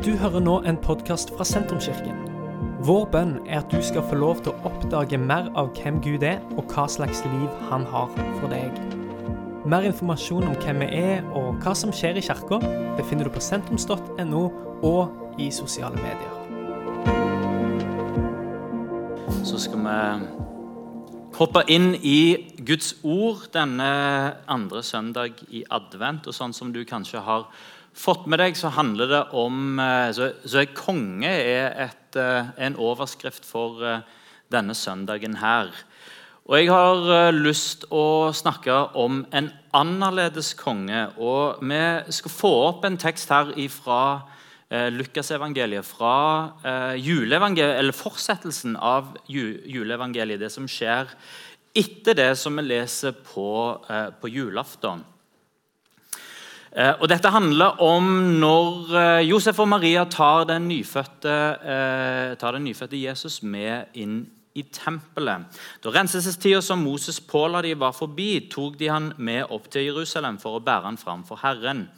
Du hører nå en podkast fra Sentrumskirken. Vår bønn er at du skal få lov til å oppdage mer av hvem Gud er, og hva slags liv han har for deg. Mer informasjon om hvem vi er og hva som skjer i kirka, befinner du på sentrums.no og i sosiale medier. Så skal vi hoppe inn i Guds ord denne andre søndag i advent. Og sånn som du kanskje har fått med deg, så handler det om eh, Så, så konge er et, eh, en overskrift for eh, denne søndagen her. Og jeg har lyst å snakke om en annerledes konge. Og vi skal få opp en tekst her fra Lukasevangeliet, fra juleevangeliet, eller fortsettelsen av juleevangeliet, det som skjer etter det som vi leser på, på julaften. Eh, og Dette handler om når eh, Josef og Maria tar den nyfødte, eh, tar den nyfødte Jesus med inn i tempelet. Da renselsestida som Moses påla de var forbi, tok de han med opp til Jerusalem for å bære han fram for Herren.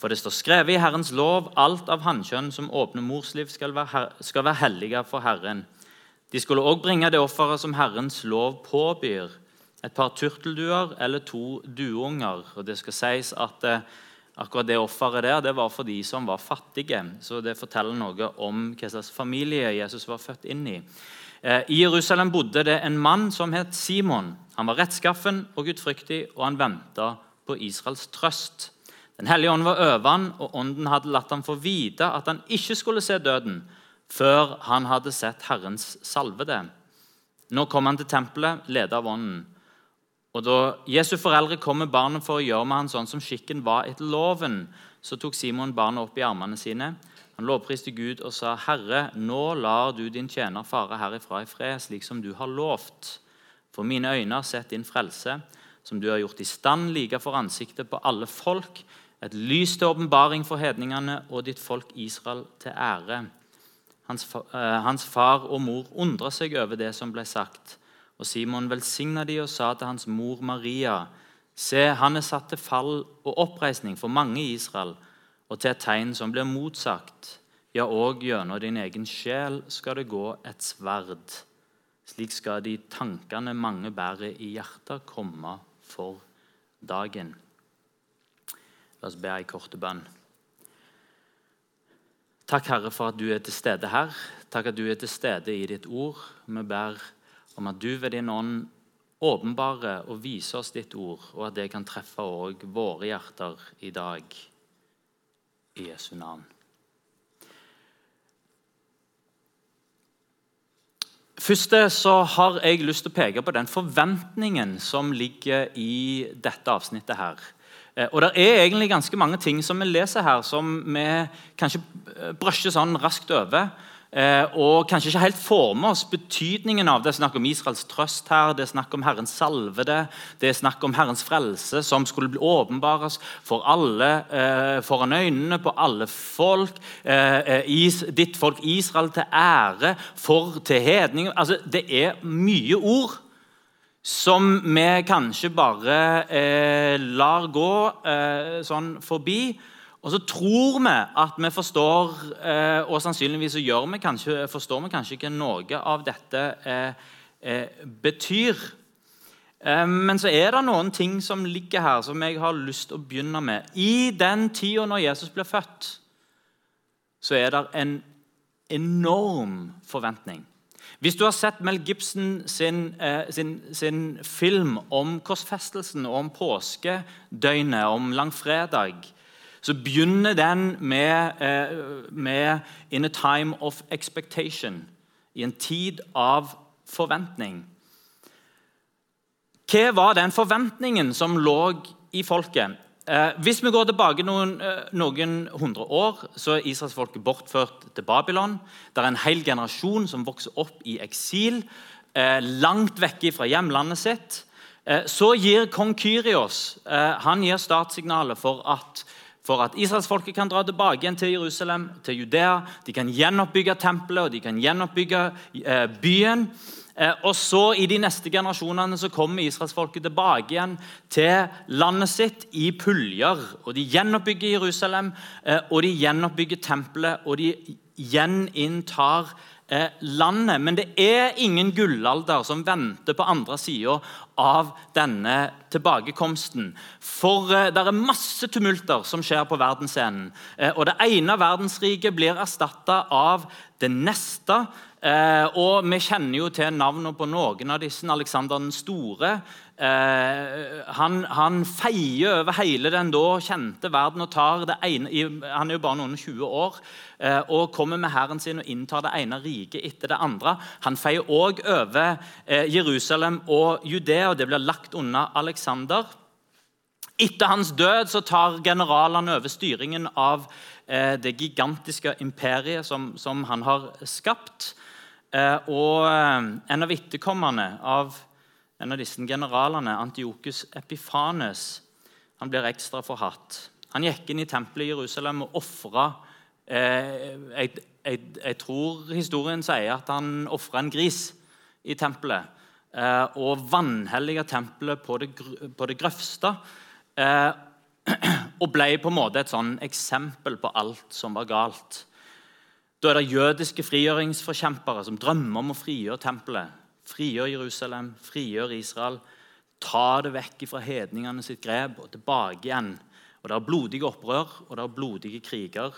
For det står skrevet i Herrens lov alt av hannkjønn som åpner morsliv, skal være, skal være hellige for Herren. De skulle òg bringe det offeret som Herrens lov påbyr, et par turtelduer eller to duunger. Og det skal sies at Akkurat det offeret der det var for de som var fattige. Så det forteller noe om hva slags familie Jesus var født inn i. Eh, I Jerusalem bodde det en mann som het Simon. Han var rettskaffen og gudfryktig, og han venta på Israels trøst. Den hellige ånd var over han, og ånden hadde latt ham få vite at han ikke skulle se døden før han hadde sett Herrens salvede. Nå kom han til tempelet, ledet av ånden. Og Da Jesu foreldre kom med barnet for å gjøre med han sånn som skikken var etter loven, så tok Simon barnet opp i armene sine. Han lovpriste Gud og sa, 'Herre, nå lar du din tjener fare herifra i fred, slik som du har lovt.' For mine øyne har sett din frelse, som du har gjort i stand like for ansiktet på alle folk, et lys til åpenbaring for hedningene og ditt folk Israel til ære. Hans, uh, hans far og mor undra seg over det som ble sagt. Og Simon velsigna de og sa til hans mor Maria.: Se, han er satt til fall og oppreisning for mange i Israel, og til et tegn som blir motsagt. Ja, òg gjennom din egen sjel skal det gå et sverd. Slik skal de tankene mange bærer i hjertet, komme for dagen. La oss be ei korte bønn. Takk, Herre, for at du er til stede her. Takk at du er til stede i ditt ord. Vi ber om at du ved din ånd åpenbarer og viser oss ditt ord, og at det kan treffe òg våre hjerter i dag. I Jesu navn. Først så har jeg lyst til å peke på den forventningen som ligger i dette avsnittet. her. Eh, og Det er egentlig ganske mange ting som vi leser her, som vi kanskje brøsjer sånn raskt over. Eh, og kanskje ikke helt får med oss betydningen av det. Det er snakk om Israels trøst her, det er snakk om Herrens salvede, det er snakk om Herrens frelse, som skulle bli åpenbares for alle eh, foran øynene på alle folk. Eh, eh is, ditt folk Israel til ære, for til hedning altså, Det er mye ord som vi kanskje bare eh, lar gå eh, sånn forbi. Og så tror vi at vi forstår, eh, og sannsynligvis vi kanskje, forstår vi kanskje ikke noe av dette eh, eh, betyr. Men så er det noen ting som ligger her, som jeg har lyst til å begynne med. I den tida når Jesus ble født, så er det en enorm forventning. Hvis du har sett Mel Gibson sin, sin, sin film om korsfestelsen og om påskedøgnet, om langfredag, så begynner den med, eh, med 'In a time of expectation', i en tid av forventning. Hva var den forventningen som lå i folket? Eh, hvis vi går tilbake noen, eh, noen hundre år, så er israelsfolket bortført til Babylon. Det er en hel generasjon som vokser opp i eksil, langt vekke fra hjemlandet sitt. Så gir kong Kyrios han gir startsignalet for at for at israelsfolket kan dra tilbake igjen til Jerusalem, til Judea. De kan gjenoppbygge tempelet og de kan gjenoppbygge eh, byen. Eh, og så I de neste generasjonene så kommer israelsfolket tilbake igjen til landet sitt i puljer. og De gjenoppbygger Jerusalem, eh, og de gjenoppbygger tempelet, og de gjeninntar eh, landet. Men det er ingen gullalder som venter på andre sida av denne tilbakekomsten. For eh, det er masse tumulter som skjer på verdensscenen. Eh, og det ene verdensriket blir erstatta av det neste. Eh, og vi kjenner jo til navnene på noen av disse. Alexander den store. Eh, han, han, feier over hele den da kjente verden og tar det ene Han er jo bare noen 20 år eh, og kommer med hæren sin og inntar det ene riket etter det andre. Han feier òg over eh, Jerusalem og Judea, og det blir lagt unna Alexander. Etter hans død så tar generalene over styringen av eh, det gigantiske imperiet som, som han har skapt. Eh, og eh, en av etterkommerne av en av disse generalene, Antiokus Epifanes, han blir ekstra forhatt. Han gikk inn i tempelet i Jerusalem og ofra eh, jeg, jeg, jeg, tror historien sier at han ofra en gris i tempelet. Eh, og vanhelliga tempelet på det, på det grøvste. Eh, og ble på en måte et sånn eksempel på alt som var galt. Da er det jødiske frigjøringsforkjempere som drømmer om å frigjøre tempelet. Frigjør Jerusalem, frigjør Israel. Ta det vekk fra hedningene sitt grep og tilbake igjen. Og Det er blodige opprør og det er blodige kriger.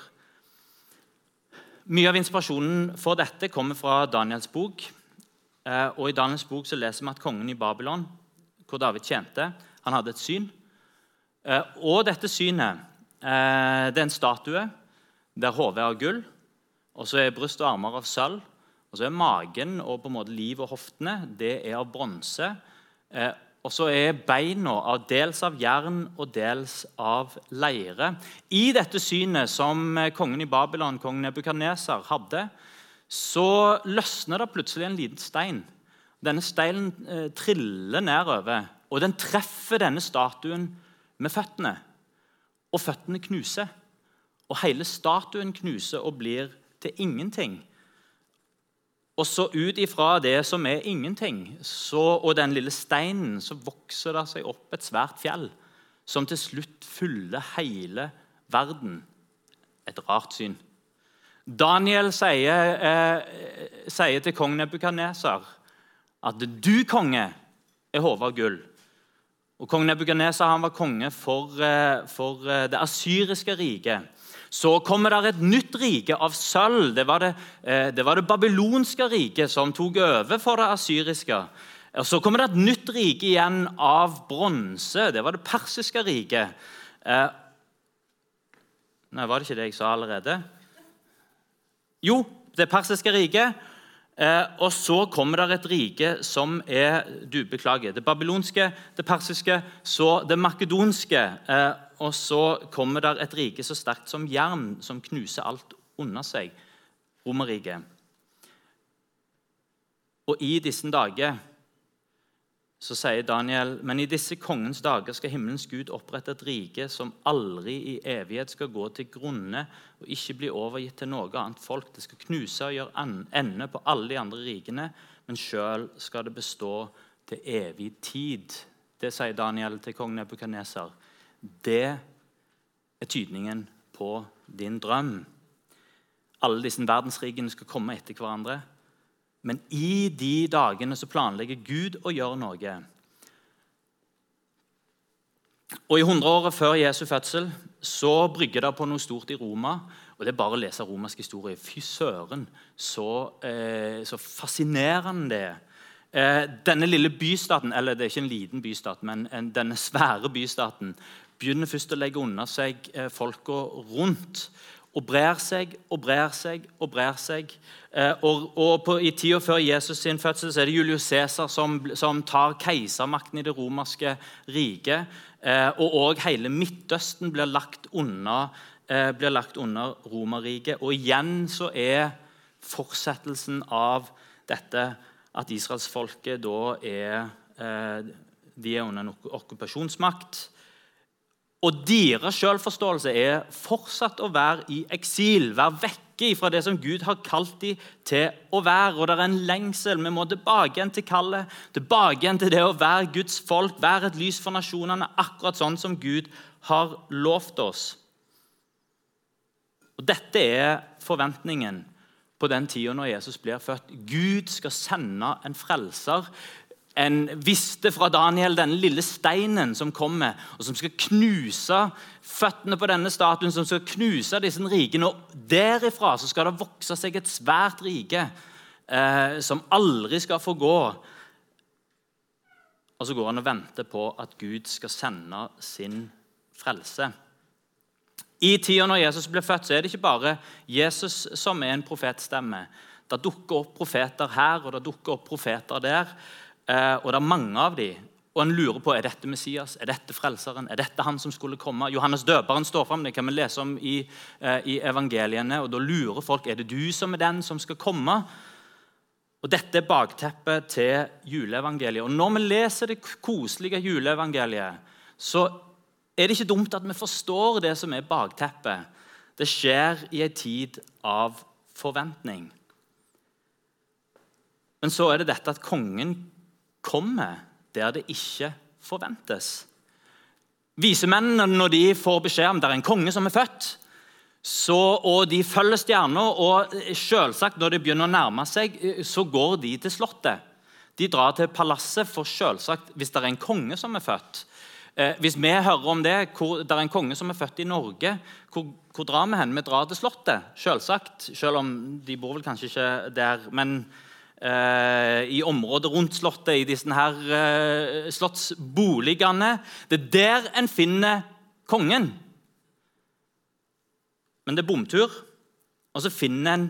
Mye av inspirasjonen for dette kommer fra Daniels bok. Eh, og I Daniels bok så leser vi at kongen i Babylon, hvor David tjente, han hadde et syn. Eh, og dette synet eh, det er en statue der hodet er av gull, og så er bryst og armer av sølv. Og så er Magen og på en måte liv og hoftene det er av bronse. Eh, og så er beina av dels av jern og dels av leire. I dette synet som eh, kongen i Babylon, kongen Nebukadneser, hadde, så løsner det plutselig en liten stein. Denne steinen eh, triller nedover, og den treffer denne statuen med føttene. Og føttene knuser. Og hele statuen knuser og blir til ingenting. Og så ut ifra det som er ingenting, så, og den lille steinen, så vokser det seg opp et svært fjell som til slutt fyller hele verden. Et rart syn. Daniel sier, eh, sier til kong Nebukaneser at du, konge, er hodet gull. Og Kong Nebukaneser var konge for, eh, for eh, det asyriske riket. Så kommer det et nytt rike av sølv. Det var det, eh, det var det, babylonske riket som tok over for det asyriske. Og Så kommer det et nytt rike igjen av bronse. Det var det persiske riket. Eh, nei, var det ikke det jeg sa allerede? Jo, det persiske riket. Eh, og så kommer det et rike som er Du, beklager. Det babylonske, det persiske, så det makedonske. Eh, og så kommer der et rike så sterkt som jern, som knuser alt under seg. Romerriket. Og i disse dager så sier Daniel, men i disse kongens dager skal himmelens Gud opprette et rike som aldri i evighet skal gå til grunne og ikke bli overgitt til noe annet folk. Det skal knuse og gjøre ende på alle de andre rikene, men sjøl skal det bestå til evig tid. Det sier Daniel til kong Nebukadneser. Det er tydningen på din drøm. Alle disse verdensrikene skal komme etter hverandre. Men i de dagene så planlegger Gud å gjøre noe. Og I hundreåret før Jesu fødsel så brygger det på noe stort i Roma. og Det er bare å lese romersk historie. Fy søren, så, eh, så fascinerende det er. Eh, denne lille bystaten, eller det er ikke en liten bystat, men en, denne svære bystaten, begynner først å legge unna seg eh, folka rundt. Og brer seg og brer seg og brer seg. Eh, og, og på, I tida før Jesus sin fødsel så er det Julius Cæsar som, som, tar keisermakten i det romerske riket. Eh, og òg hele Midtøsten blir lagt under, eh, blir Romerriket. Og igjen så er fortsettelsen av dette at israelsfolket da er, eh, de er under en okkupasjonsmakt. Og deres selvforståelse er fortsatt å være i eksil, være vekke fra det som Gud har kalt dem til å være. Og det er en lengsel. Vi må tilbake igjen til kallet, tilbake igjen til det å være Guds folk, være et lys for nasjonene, akkurat sånn som Gud har lovt oss. Og Dette er forventningen på den tida når Jesus blir født. Gud skal sende en frelser en visste fra Daniel denne lille steinen som kommer, og som skal knuse føttene på denne statuen, som skal knuse disse rikene. Og derifra så skal det vokse seg et svært rike eh, som aldri skal få gå. Og så går han og venter på at Gud skal sende sin frelse. I tida når Jesus ble født, så er det ikke bare Jesus som er en profetstemme. Det dukker opp profeter her og det dukker opp profeter der. Eh, og det er mange av dem. Og en lurer på er dette Messias, er dette frelseren, er dette han som skulle komme. Johannes døperen står fram, det kan vi lese om i, eh, i evangeliene. og Da lurer folk er det du som er den som skal komme. Og Dette er bakteppet til juleevangeliet. Og Når vi leser det koselige juleevangeliet, så er det ikke dumt at vi forstår det som er bakteppet. Det skjer i en tid av forventning. Men så er det dette at kongen kommer der det ikke forventes. Visemennene, når de får beskjed om det er en konge som er født, så, og de følger stjerna, og selvsagt når det begynner å nærme seg, så går de til slottet. De drar til palasset, for selvsagt, hvis det er en konge som er født eh, Hvis vi hører om det, hvor det er en konge som er født i Norge, hvor, hvor drar vi hen? Vi drar til slottet, selvsagt. Selv om de bor vel kanskje ikke der. men Eh, i området rundt Slottet, i disse her eh, slottsboligene. Det er der en finner kongen. Men det er bomtur, og så finner en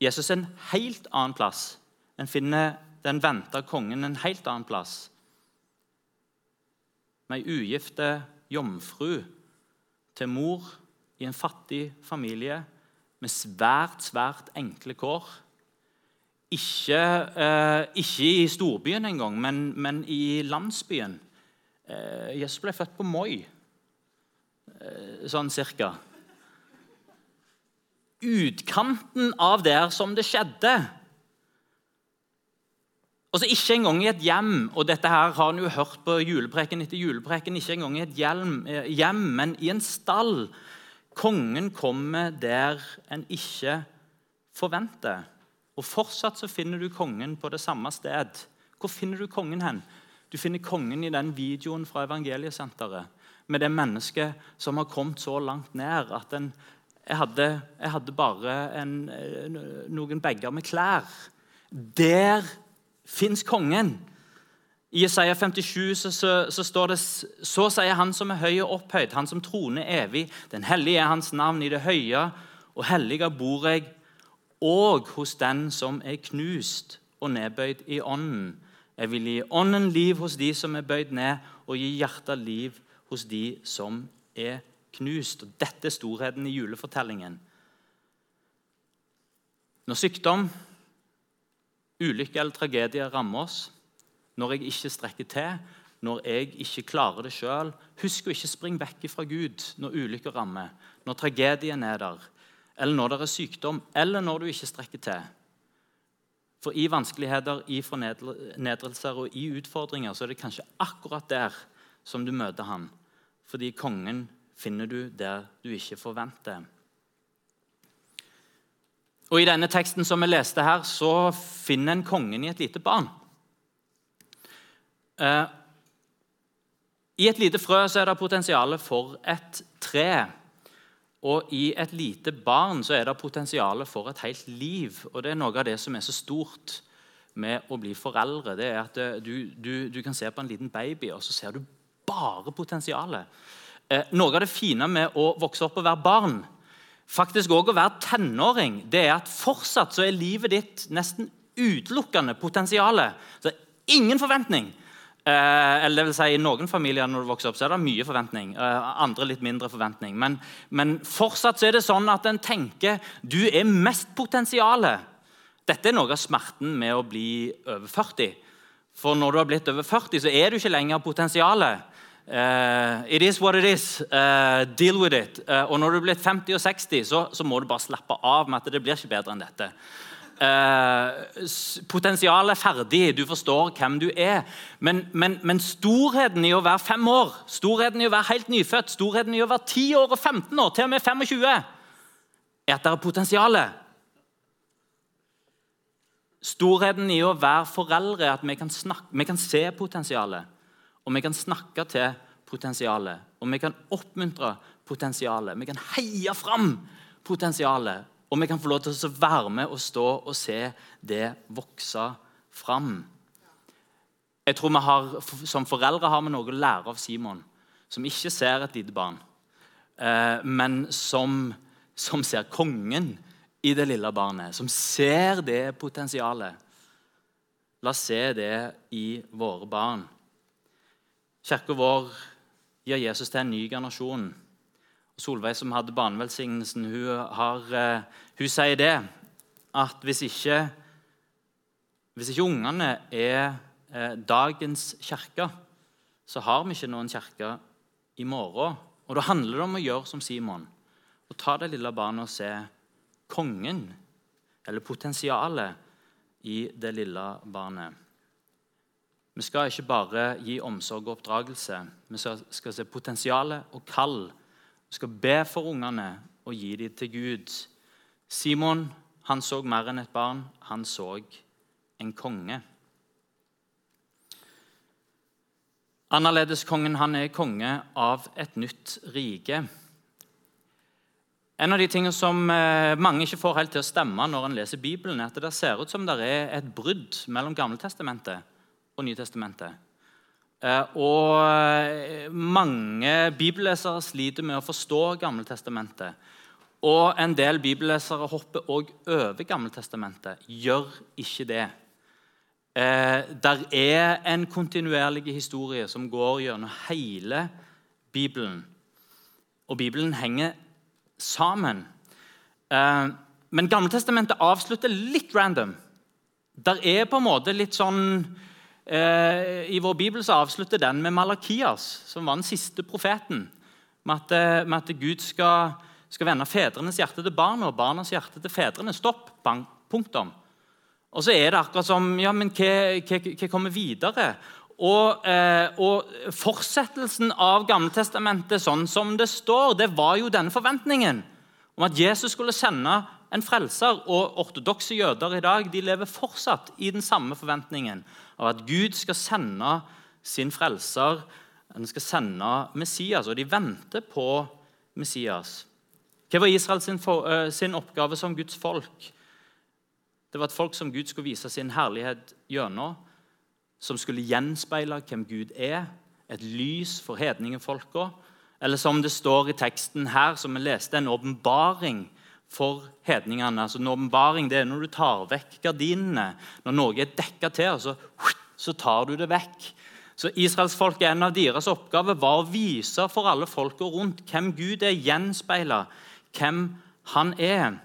Jesus en helt annen plass. En finner den venta kongen en helt annen plass. Med ei ugifte jomfru til mor i en fattig familie med svært, svært enkle kår. Ikke, eh, ikke i storbyen engang, men, men i landsbyen. Eh, Jesus ble født på Moi, eh, sånn cirka. Utkanten av der som det skjedde. Altså Ikke engang i et hjem, og dette her har en jo hørt på julepreken etter julepreken, ikke engang i et hjem, eh, hjem men i en stall. Kongen kommer der en ikke forventer. Og Fortsatt så finner du kongen på det samme sted. Hvor finner du kongen hen? Du finner kongen i den videoen fra Evangeliesenteret med det mennesket som har kommet så langt ned at en, jeg, hadde, jeg hadde bare en, noen bager med klær. Der fins kongen. I Isaiah 57 så, så, så, står det Så sier han som er høy og opphøyd, han som troner evig. Den hellige er hans navn. I det høye og hellige bor jeg og hos den som er knust og nedbøyd i ånden. Jeg vil gi ånden liv hos de som er bøyd ned, og gi hjertet liv hos de som er knust. Og dette er storheten i julefortellingen. Når sykdom, ulykke eller tragedie rammer oss, når jeg ikke strekker til, når jeg ikke klarer det sjøl Husk å ikke springe vekk fra Gud når ulykker rammer, når tragedien er der eller når det er sykdom, eller når du ikke strekker til. For i vanskeligheter, i fornedrelser og i utfordringer så er det kanskje akkurat der som du møter ham. Fordi kongen finner du der du ikke forventer. Og I denne teksten som vi leste her, så finner en kongen i et lite barn. Eh, I et lite frø så er det potensial for et tre. Og i et lite barn så er det potensial for et helt liv. Og det er noe av det som er så stort med å bli foreldre. det er at eh, du, du, du kan se på en liten baby, og så ser du bare potensialet. Eh, noe av det fine med å vokse opp og være barn, faktisk også å være tenåring, det er at fortsatt så er livet ditt nesten utelukkende potensialet. Så ingen forventning. Eh, eller det vil si, I noen familier når du vokser opp, så er det mye forventning. Eh, andre litt mindre forventning. Men, men fortsatt så er det sånn at en tenker du er mest potensialet. Dette er noe av smerten med å bli over 40. For når du har blitt over 40, så er du ikke lenger potensialet. Uh, it is what it is. Uh, deal with it. Uh, og når du er blitt 50 og 60, så, så, må du bare slappe av med at det blir ikke bedre enn dette. Potensialet er ferdig, du forstår hvem du er. Men, men, men, storheten i å være fem år, storheten i å være helt nyfødt, storheten i å være 10 år og 15 år, til og med 25, er at det er potensialet. Storheten i å være foreldre er at vi kan, snakke, vi kan se potensialet. Og vi kan snakke til potensialet. Og vi kan oppmuntre potensialet. Vi kan heie fram potensialet. Og vi kan få lov til å være med og stå og se det vokse fram. Jeg tror vi har, Som foreldre har vi noe å lære av Simon, som ikke ser et lite barn, eh, men som, som ser kongen i det lille barnet, som ser det potensialet. La oss se det i våre barn. Kirka vår gir Jesus til en ny generasjon. Solveig, som hadde barnevelsignelsen, hun, har, eh, hun sier det at hvis ikke, hvis ikke ungene er eh, dagens kirke, så har vi ikke noen kirke i morgen. Og Da handler det om å gjøre som Simon Å ta det lille barnet og se kongen, eller potensialet, i det lille barnet. Vi skal ikke bare gi omsorg og oppdragelse. Vi skal se potensialet og kall. Vi skal be for ungene og gi dem til Gud. Simon han så mer enn et barn. Han så en konge. Annerledeskongen han er konge av et nytt rike. En av de tingene som eh, mange ikke får helt til å stemme når en leser Bibelen, er at det ser ut som det er et brudd mellom Gammeltestamentet og Nytestamentet. Eh, og eh, mange bibellesere sliter med å forstå Gammeltestamentet. Og en del bibellesere hopper òg over Gammeltestamentet. Gjør ikke det. Der er en kontinuerlig historie som går gjennom hele Bibelen. Og Bibelen henger sammen. Eh, men Gammeltestamentet avslutter litt random. Der er på en måte litt sånn eh, I vår bibel så avslutter den med Malakias, som var den siste profeten. Med at, eh, med at Gud skal, skal, vende fedrenes hjerte til barna og barnas hjerte til fedrene. Stopp. Bang. Punktum. Og så er det akkurat som ja, men hva kommer videre? Og, eh, og, Fortsettelsen av Gammeltestamentet sånn som det står, det var jo denne forventningen om at Jesus skulle sende en frelser. Og ortodokse jøder i dag de lever fortsatt i den samme forventningen av at Gud skal sende sin frelser, han skal sende Messias. Og de venter på Messias. Hva var Israel sin, for, uh, sin oppgave som Guds folk? Det var et folk som Gud skulle vise sin herlighet gjennom som skulle gjenspeile hvem Gud er, et lys for hedningefolka. Eller som det står i teksten her, som vi leste, en åpenbaring for hedningene. Altså En åpenbaring er når du tar vekk gardinene. Når noe er dekka til, så, så tar du det vekk. Så Israelsfolket, En av deres oppgaver var å vise for alle folka rundt hvem Gud er, gjenspeile hvem han er.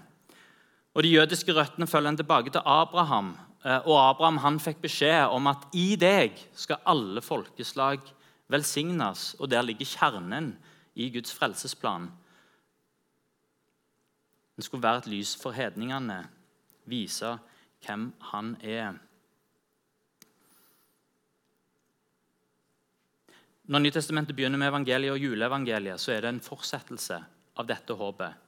Og De jødiske røttene følger en tilbake til Abraham, Eh, og Abraham han fikk beskjed om at i deg skal alle folkeslag velsignes. Og der ligger kjernen i Guds frelsesplan. Den skulle være et lys for hedningene, vise hvem han er. Når Nytestamentet begynner med evangeliet og juleevangeliet, så er det en fortsettelse av dette håpet.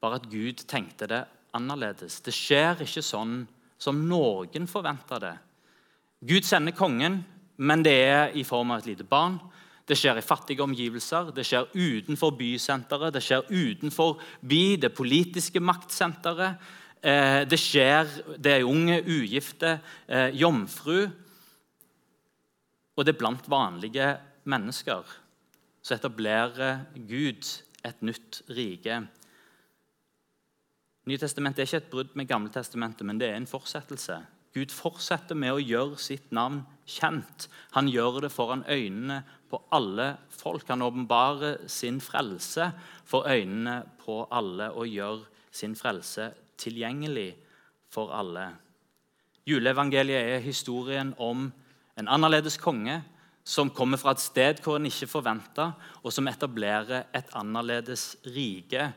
Bare at Gud tenkte det annerledes. Det skjer ikke sånn som noen forventa det. Gud sender kongen, men det er i form av et lite barn. Det skjer i fattige omgivelser, det skjer utenfor bysenteret, det skjer utenfor by, det politiske maktsenteret. Eh, det skjer Det er unge, ugifte, eh, jomfru. Og det er blant vanlige mennesker. Så etablerer Gud et nytt rike. Nytestamentet er ikke et brudd med Gammeltestamentet, men det er en fortsettelse. Gud fortsetter med å gjøre sitt navn kjent. Han gjør det foran øynene på alle folk. Han åpenbarer sin frelse for øynene på alle og gjør sin frelse tilgjengelig for alle. Juleevangeliet er historien om en annerledes konge som kommer fra et sted hvor en ikke forventa, og som etablerer et annerledes rike.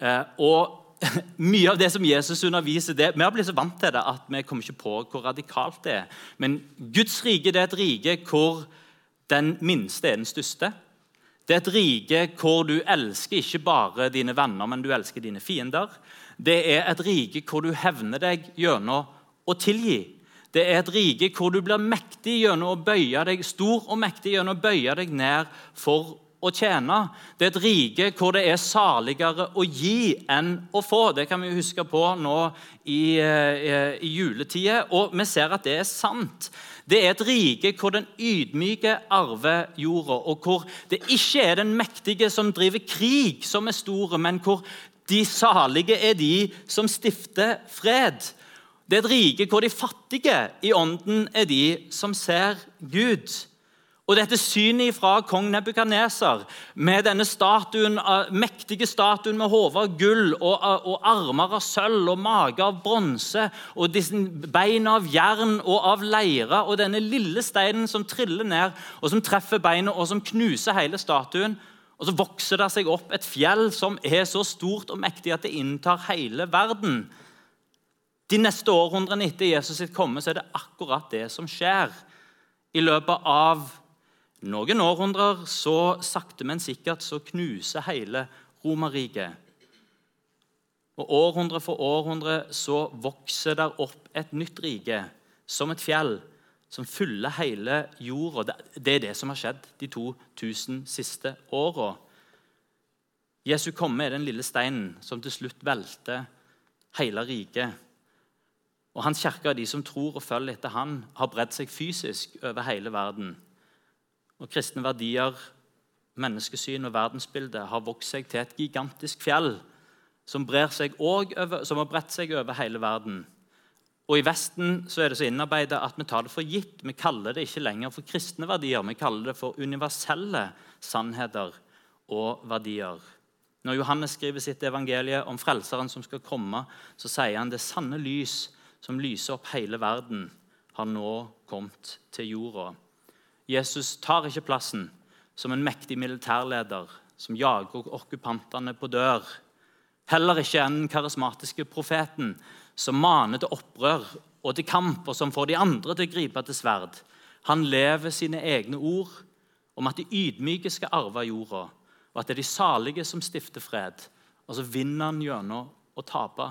Eh, og mye av det som Jesus underviser, det, Vi har blitt så vant til det at vi kommer ikke på hvor radikalt det er. Men Guds rike det er et rike hvor den minste er den største. Det er et rike hvor du elsker ikke bare dine venner, men du elsker dine fiender. Det er et rike hvor du hevner deg gjennom å tilgi. Det er et rike hvor du blir mektig gjennom å bøye deg, stor og mektig gjennom å bøye deg ned for å tjene. Det er et rike hvor det er saligere å gi enn å få. Det kan vi huske på nå i, eh, i juletida, og vi ser at det er sant. Det er et rike hvor den ydmyke arver jorda, og hvor det ikke er den mektige som driver krig, som er store, men hvor de salige er de som stifter fred. Det er et rike hvor de fattige i ånden er de som ser Gud. Og dette synet fra kong Nebukadneser, med denne statuen, mektige statuen med hode av gull og, og, armer av sølv og mage av bronse og disse bein av jern og av leire og denne lille steinen som triller ned og som treffer beinet og som knuser hele statuen. Og Så vokser det seg opp et fjell som er så stort og mektig at det inntar hele verden. De neste århundrene etter Jesus sitt komme så er det akkurat det som skjer. I løpet av noen århundrer så sakte, men sikkert så knuser hele Romerriket. Og Århundre for århundre så vokser der opp et nytt rike, som et fjell, som fyller hele jorda. Det er det som har skjedd de 2000 siste åra. Jesu komme er den lille steinen som til slutt velter hele riket. Og Hans kirke, de som tror og følger etter han, har bredt seg fysisk over hele verden. Og kristne verdier, menneskesyn og verdensbilde har vokst seg til et gigantisk fjell som, over, som har bredt seg over hele verden. Og I Vesten så er det så innarbeidet at vi tar det for gitt. Vi kaller det ikke lenger for kristne verdier, vi kaller det for universelle sannheter og verdier. Når Johannes skriver sitt evangelie om Frelseren som skal komme, så sier han det sanne lys som lyser opp hele verden, har nå kommet til jorda. Jesus tar ikke plassen som en mektig militærleder som jager okkupantene på dør. Heller ikke den karismatiske profeten som maner til opprør og til kamp, og som får de andre til å gripe til sverd. Han lever sine egne ord om at de ydmyke skal arve jorda, og at det er de salige som stifter fred. Og så vinner han gjennom å tape,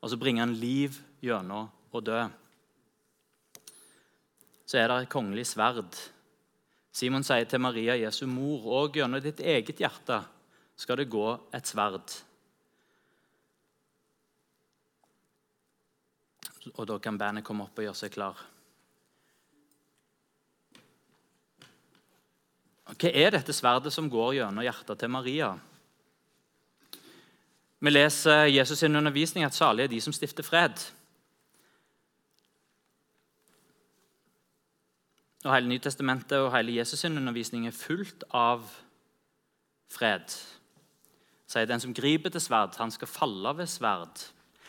og så bringer han liv gjennom å dø. Så er det et kongelig sverd Simon sier til Maria, Jesu mor, og gjennom ditt eget hjerte skal det gå et sverd. Og da kan bandet komme opp og gjøre seg klar. Hva er dette sverdet som går gjennom hjertet til Maria? Vi leser Jesus' sin undervisning at salige er de som stifter fred. Og Hele Nytestamentet og hele Jesus' undervisning er fullt av fred. Sier den som griper til sverd, han skal falle ved sverd.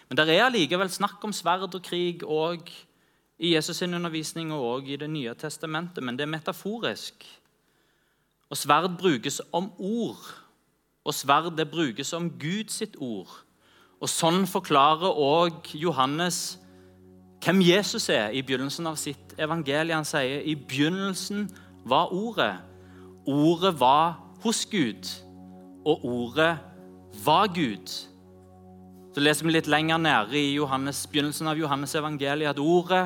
Men det er allikevel snakk om sverd og krig og i Jesus' undervisning og i Det nye testamentet, men det er metaforisk. Og sverd brukes om ord, og sverd det brukes om Guds ord. Og Sånn forklarer òg Johannes hvem Jesus er i begynnelsen av sitt evangelium. Han sier i begynnelsen var Ordet. Ordet var hos Gud, og Ordet var Gud. Så leser vi litt lenger nede i Johannes, begynnelsen av Johannes evangeliet at Ordet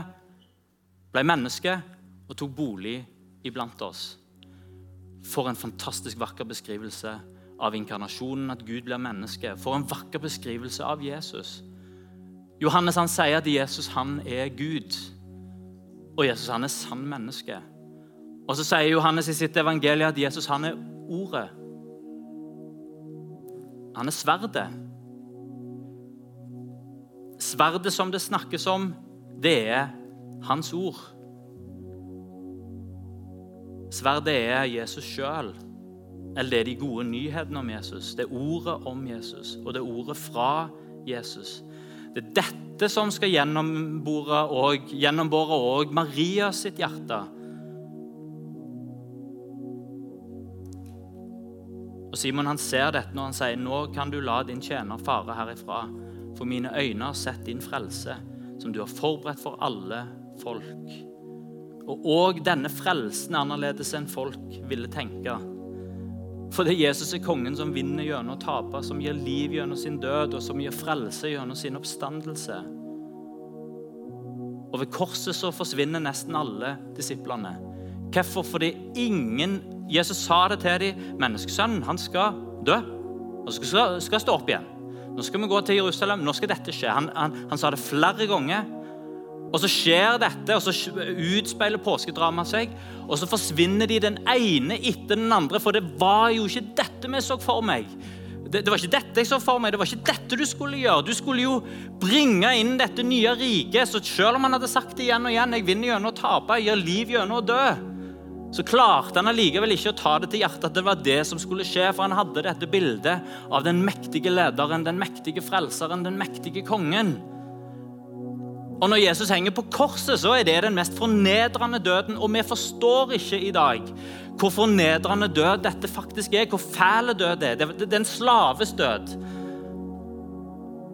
ble menneske og tok bolig iblant oss. For en fantastisk vakker beskrivelse av inkarnasjonen, at Gud blir menneske. For en vakker beskrivelse av Jesus. Johannes han sier at Jesus han er Gud, og Jesus han er sann menneske. Og Så sier Johannes i sitt evangelie at Jesus han er Ordet. Han er sverdet. Sverdet som det snakkes om, det er hans ord. Sverdet er Jesus sjøl. Eller det er de gode nyhetene om Jesus. Det er ordet om Jesus, og det er ordet fra Jesus. Det er dette som skal gjennombore og, gjennombore òg Maria sitt hjerte. Og Simon han ser dette når han sier, 'Nå kan du la din tjener fare herifra.' 'For mine øyne har sett din frelse, som du har forberedt for alle folk.' Og òg denne frelsen er annerledes enn folk ville tenke. For det er Jesus er kongen som vinner gjennom å tape, som gir liv gjennom sin død, og som gir frelse gjennom sin oppstandelse. Og ved korset så forsvinner nesten alle disiplene. Hvorfor? Fordi ingen Jesus sa det til dem. Menneskesønnen han skal dø og skal, skal stå opp igjen. Nå skal vi gå til Jerusalem. Nå skal dette skje. Han, han, han sa det flere ganger. Og så skjer dette, og så utspeiler påskedramaet seg. Og så forsvinner de den ene etter den andre, for det var jo ikke dette vi så for meg. Det, det, var ikke dette jeg så for meg, det var ikke dette du skulle gjøre. Du skulle jo bringe inn dette nye riket. Så selv om han hadde sagt det igjen og igjen, jeg vinner gjennom å tape, jeg gir liv gjennom å dø, så klarte han allikevel ikke å ta det til hjertet at det var det som skulle skje, for han hadde dette bildet av den mektige lederen, den mektige frelseren, den mektige kongen. Og Når Jesus henger på korset, så er det den mest fornedrende døden. Og vi forstår ikke i dag hvor fornedrende død dette faktisk er. Hvor fæl død det er. Det er en slaves død.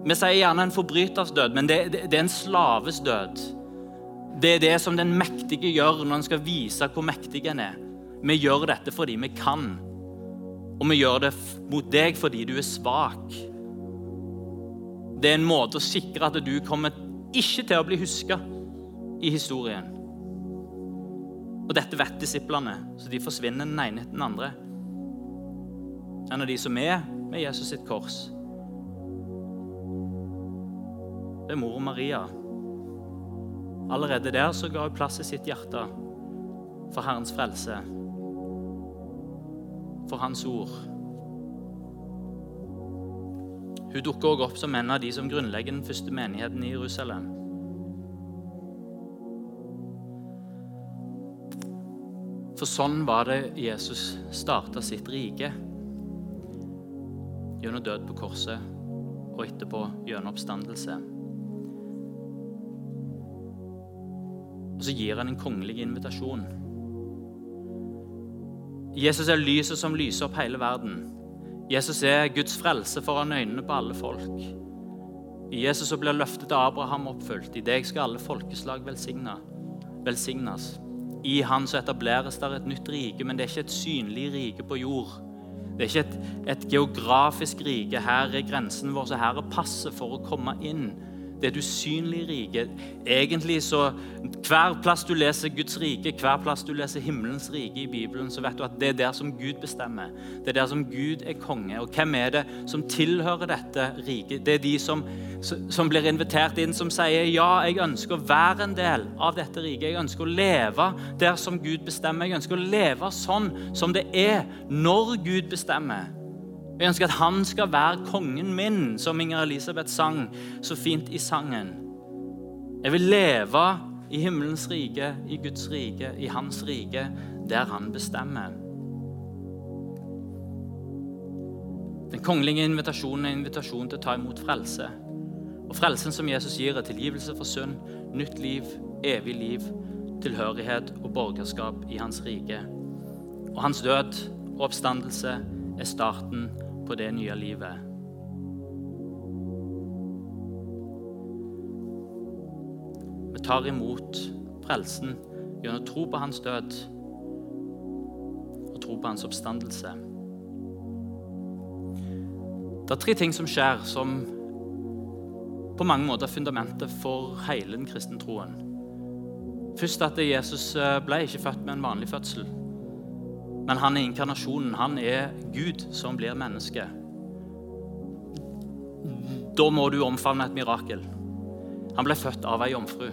Vi sier gjerne en forbryters død, men det, det, det er en slaves død. Det er det som den mektige gjør når en skal vise hvor mektig en er. Vi gjør dette fordi vi kan. Og vi gjør det mot deg fordi du er svak. Det er en måte å sikre at du kommer ikke til å bli huska i historien. Og dette vet disiplene, så de forsvinner den ene etter den andre. En av de som er med Jesus sitt kors, det er mor Maria. Allerede der så ga hun plass i sitt hjerte for Herrens frelse, for Hans ord. Hun dukker også opp som en av de som grunnlegger den første menigheten i Jerusalem. For sånn var det Jesus starta sitt rike. Gjennom død på korset og etterpå gjennom oppstandelse. Og så gir han en kongelig invitasjon. Jesus er lyset som lyser opp hele verden. Jesus er Guds frelse foran øynene på alle folk. I Jesus så blir løftet av Abraham oppfylt. I deg skal alle folkeslag velsignes. I han så etableres der et nytt rike, men det er ikke et synlig rike på jord. Det er ikke et, et geografisk rike. Her er grensen vår, så her er passet for å komme inn det er et usynlig rike. Egentlig så Hver plass du leser Guds rike, hver plass du leser himmelens rike i Bibelen, så vet du at det er der som Gud bestemmer. Det er der som Gud er konge. Og hvem er det som tilhører dette riket? Det er de som, som blir invitert inn, som sier ja, jeg ønsker å være en del av dette riket. Jeg ønsker å leve der som Gud bestemmer. Jeg ønsker å leve sånn som det er når Gud bestemmer. Jeg ønsker at han skal være kongen min, som Inger Elisabeth sang så fint i sangen. Jeg vil leve i himmelens rike, i Guds rike, i hans rike, der han bestemmer. Den kongelige invitasjonen er en invitasjon til å ta imot frelse. Og Frelsen som Jesus gir, er tilgivelse for synd, nytt liv, evig liv, tilhørighet og borgerskap i hans rike. Og hans død og oppstandelse er starten på det nye livet. Vi tar imot frelsen gjennom tro på hans død og tro på hans oppstandelse. Det er tre ting som skjer, som på mange måter er fundamentet for hele den kristne troen. Først at Jesus eh, ble ikke født med en vanlig fødsel. Men han er inkarnasjonen. Han er Gud som blir menneske. Da må du omfavne et mirakel. Han ble født av ei jomfru.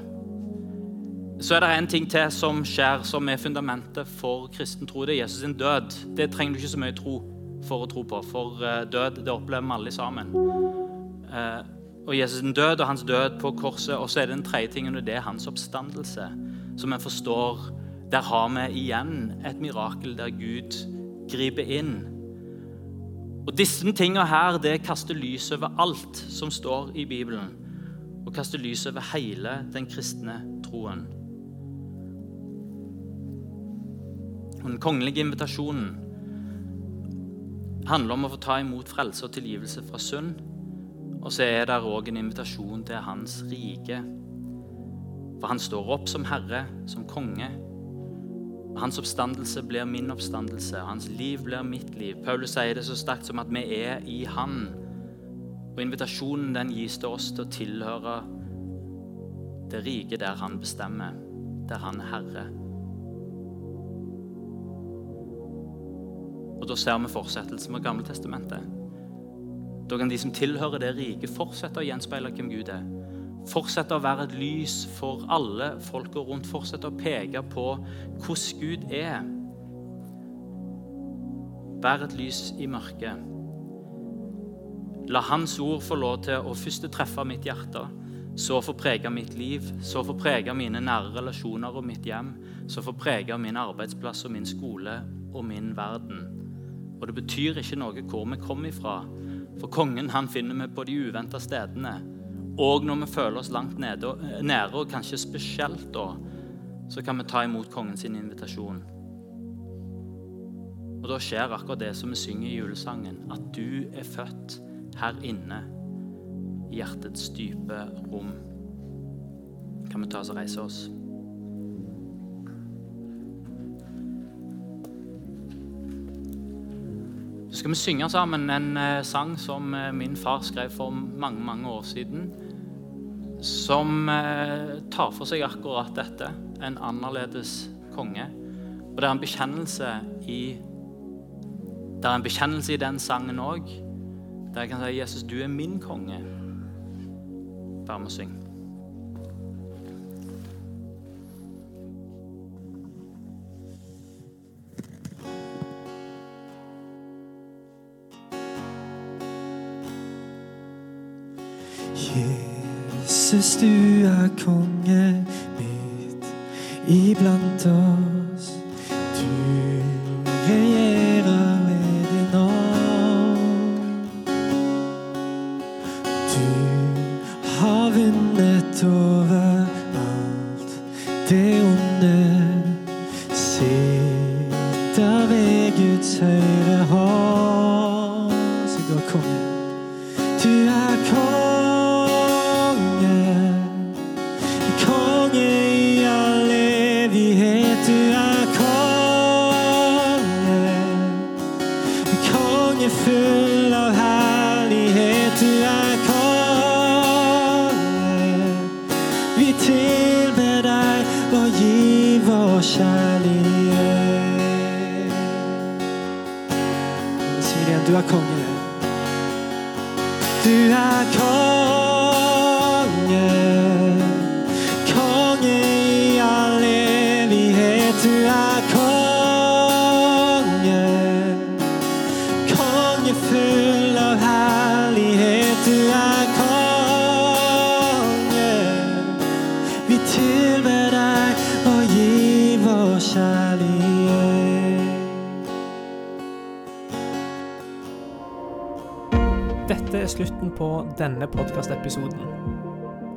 Så er det en ting til som skjer, som er fundamentet for kristen tro. Det er Jesus sin død. Det trenger du ikke så mye tro for å tro på, for eh, død det opplever vi alle sammen. Eh, og Jesus sin død og hans død på korset, og så er det den tredje tingen, og det er hans oppstandelse, som en forstår der har vi igjen et mirakel der Gud griper inn. Og Disse tingene her det kaster lys over alt som står i Bibelen, og kaster lys over hele den kristne troen. Den kongelige invitasjonen handler om å få ta imot frelse og tilgivelse fra synd. Og så er det òg en invitasjon til hans rike. For han står opp som herre, som konge. Hans oppstandelse blir min oppstandelse, hans liv blir mitt liv. Paulus sier det så sterkt som at vi er i Han. Og invitasjonen den gis til oss til å tilhøre det rike der han bestemmer, der han er herre. Og Da ser vi fortsettelsen med Gamle testamentet. Da kan de som tilhører det riket, fortsette å gjenspeile hvem Gud er. Fortsette å være et lys for alle folka rundt. Fortsette å peke på hvordan Gud er. Vær et lys i mørket. La Hans ord få lov til å først treffe mitt hjerte, så få prege mitt liv, så få prege mine nære relasjoner og mitt hjem, så få prege min arbeidsplass og min skole og min verden. Og det betyr ikke noe hvor vi kommer ifra, for kongen han finner vi på de uventa stedene. Og når vi føler oss langt nede, nære, og kanskje spesielt da, så kan vi ta imot kongens invitasjon. Og da skjer akkurat det som vi synger i julesangen, at du er født her inne i hjertets dype rom. Kan vi ta oss og reise oss? Så skal vi synge sammen en eh, sang som eh, min far skrev for mange mange år siden. Som eh, tar for seg akkurat dette. En annerledes konge. Og det er en bekjennelse i Det er en bekjennelse i den sangen òg. Der jeg kan si 'Jesus, du er min konge'. Bare med å syng. Jesus, du er konge mitt iblant oss.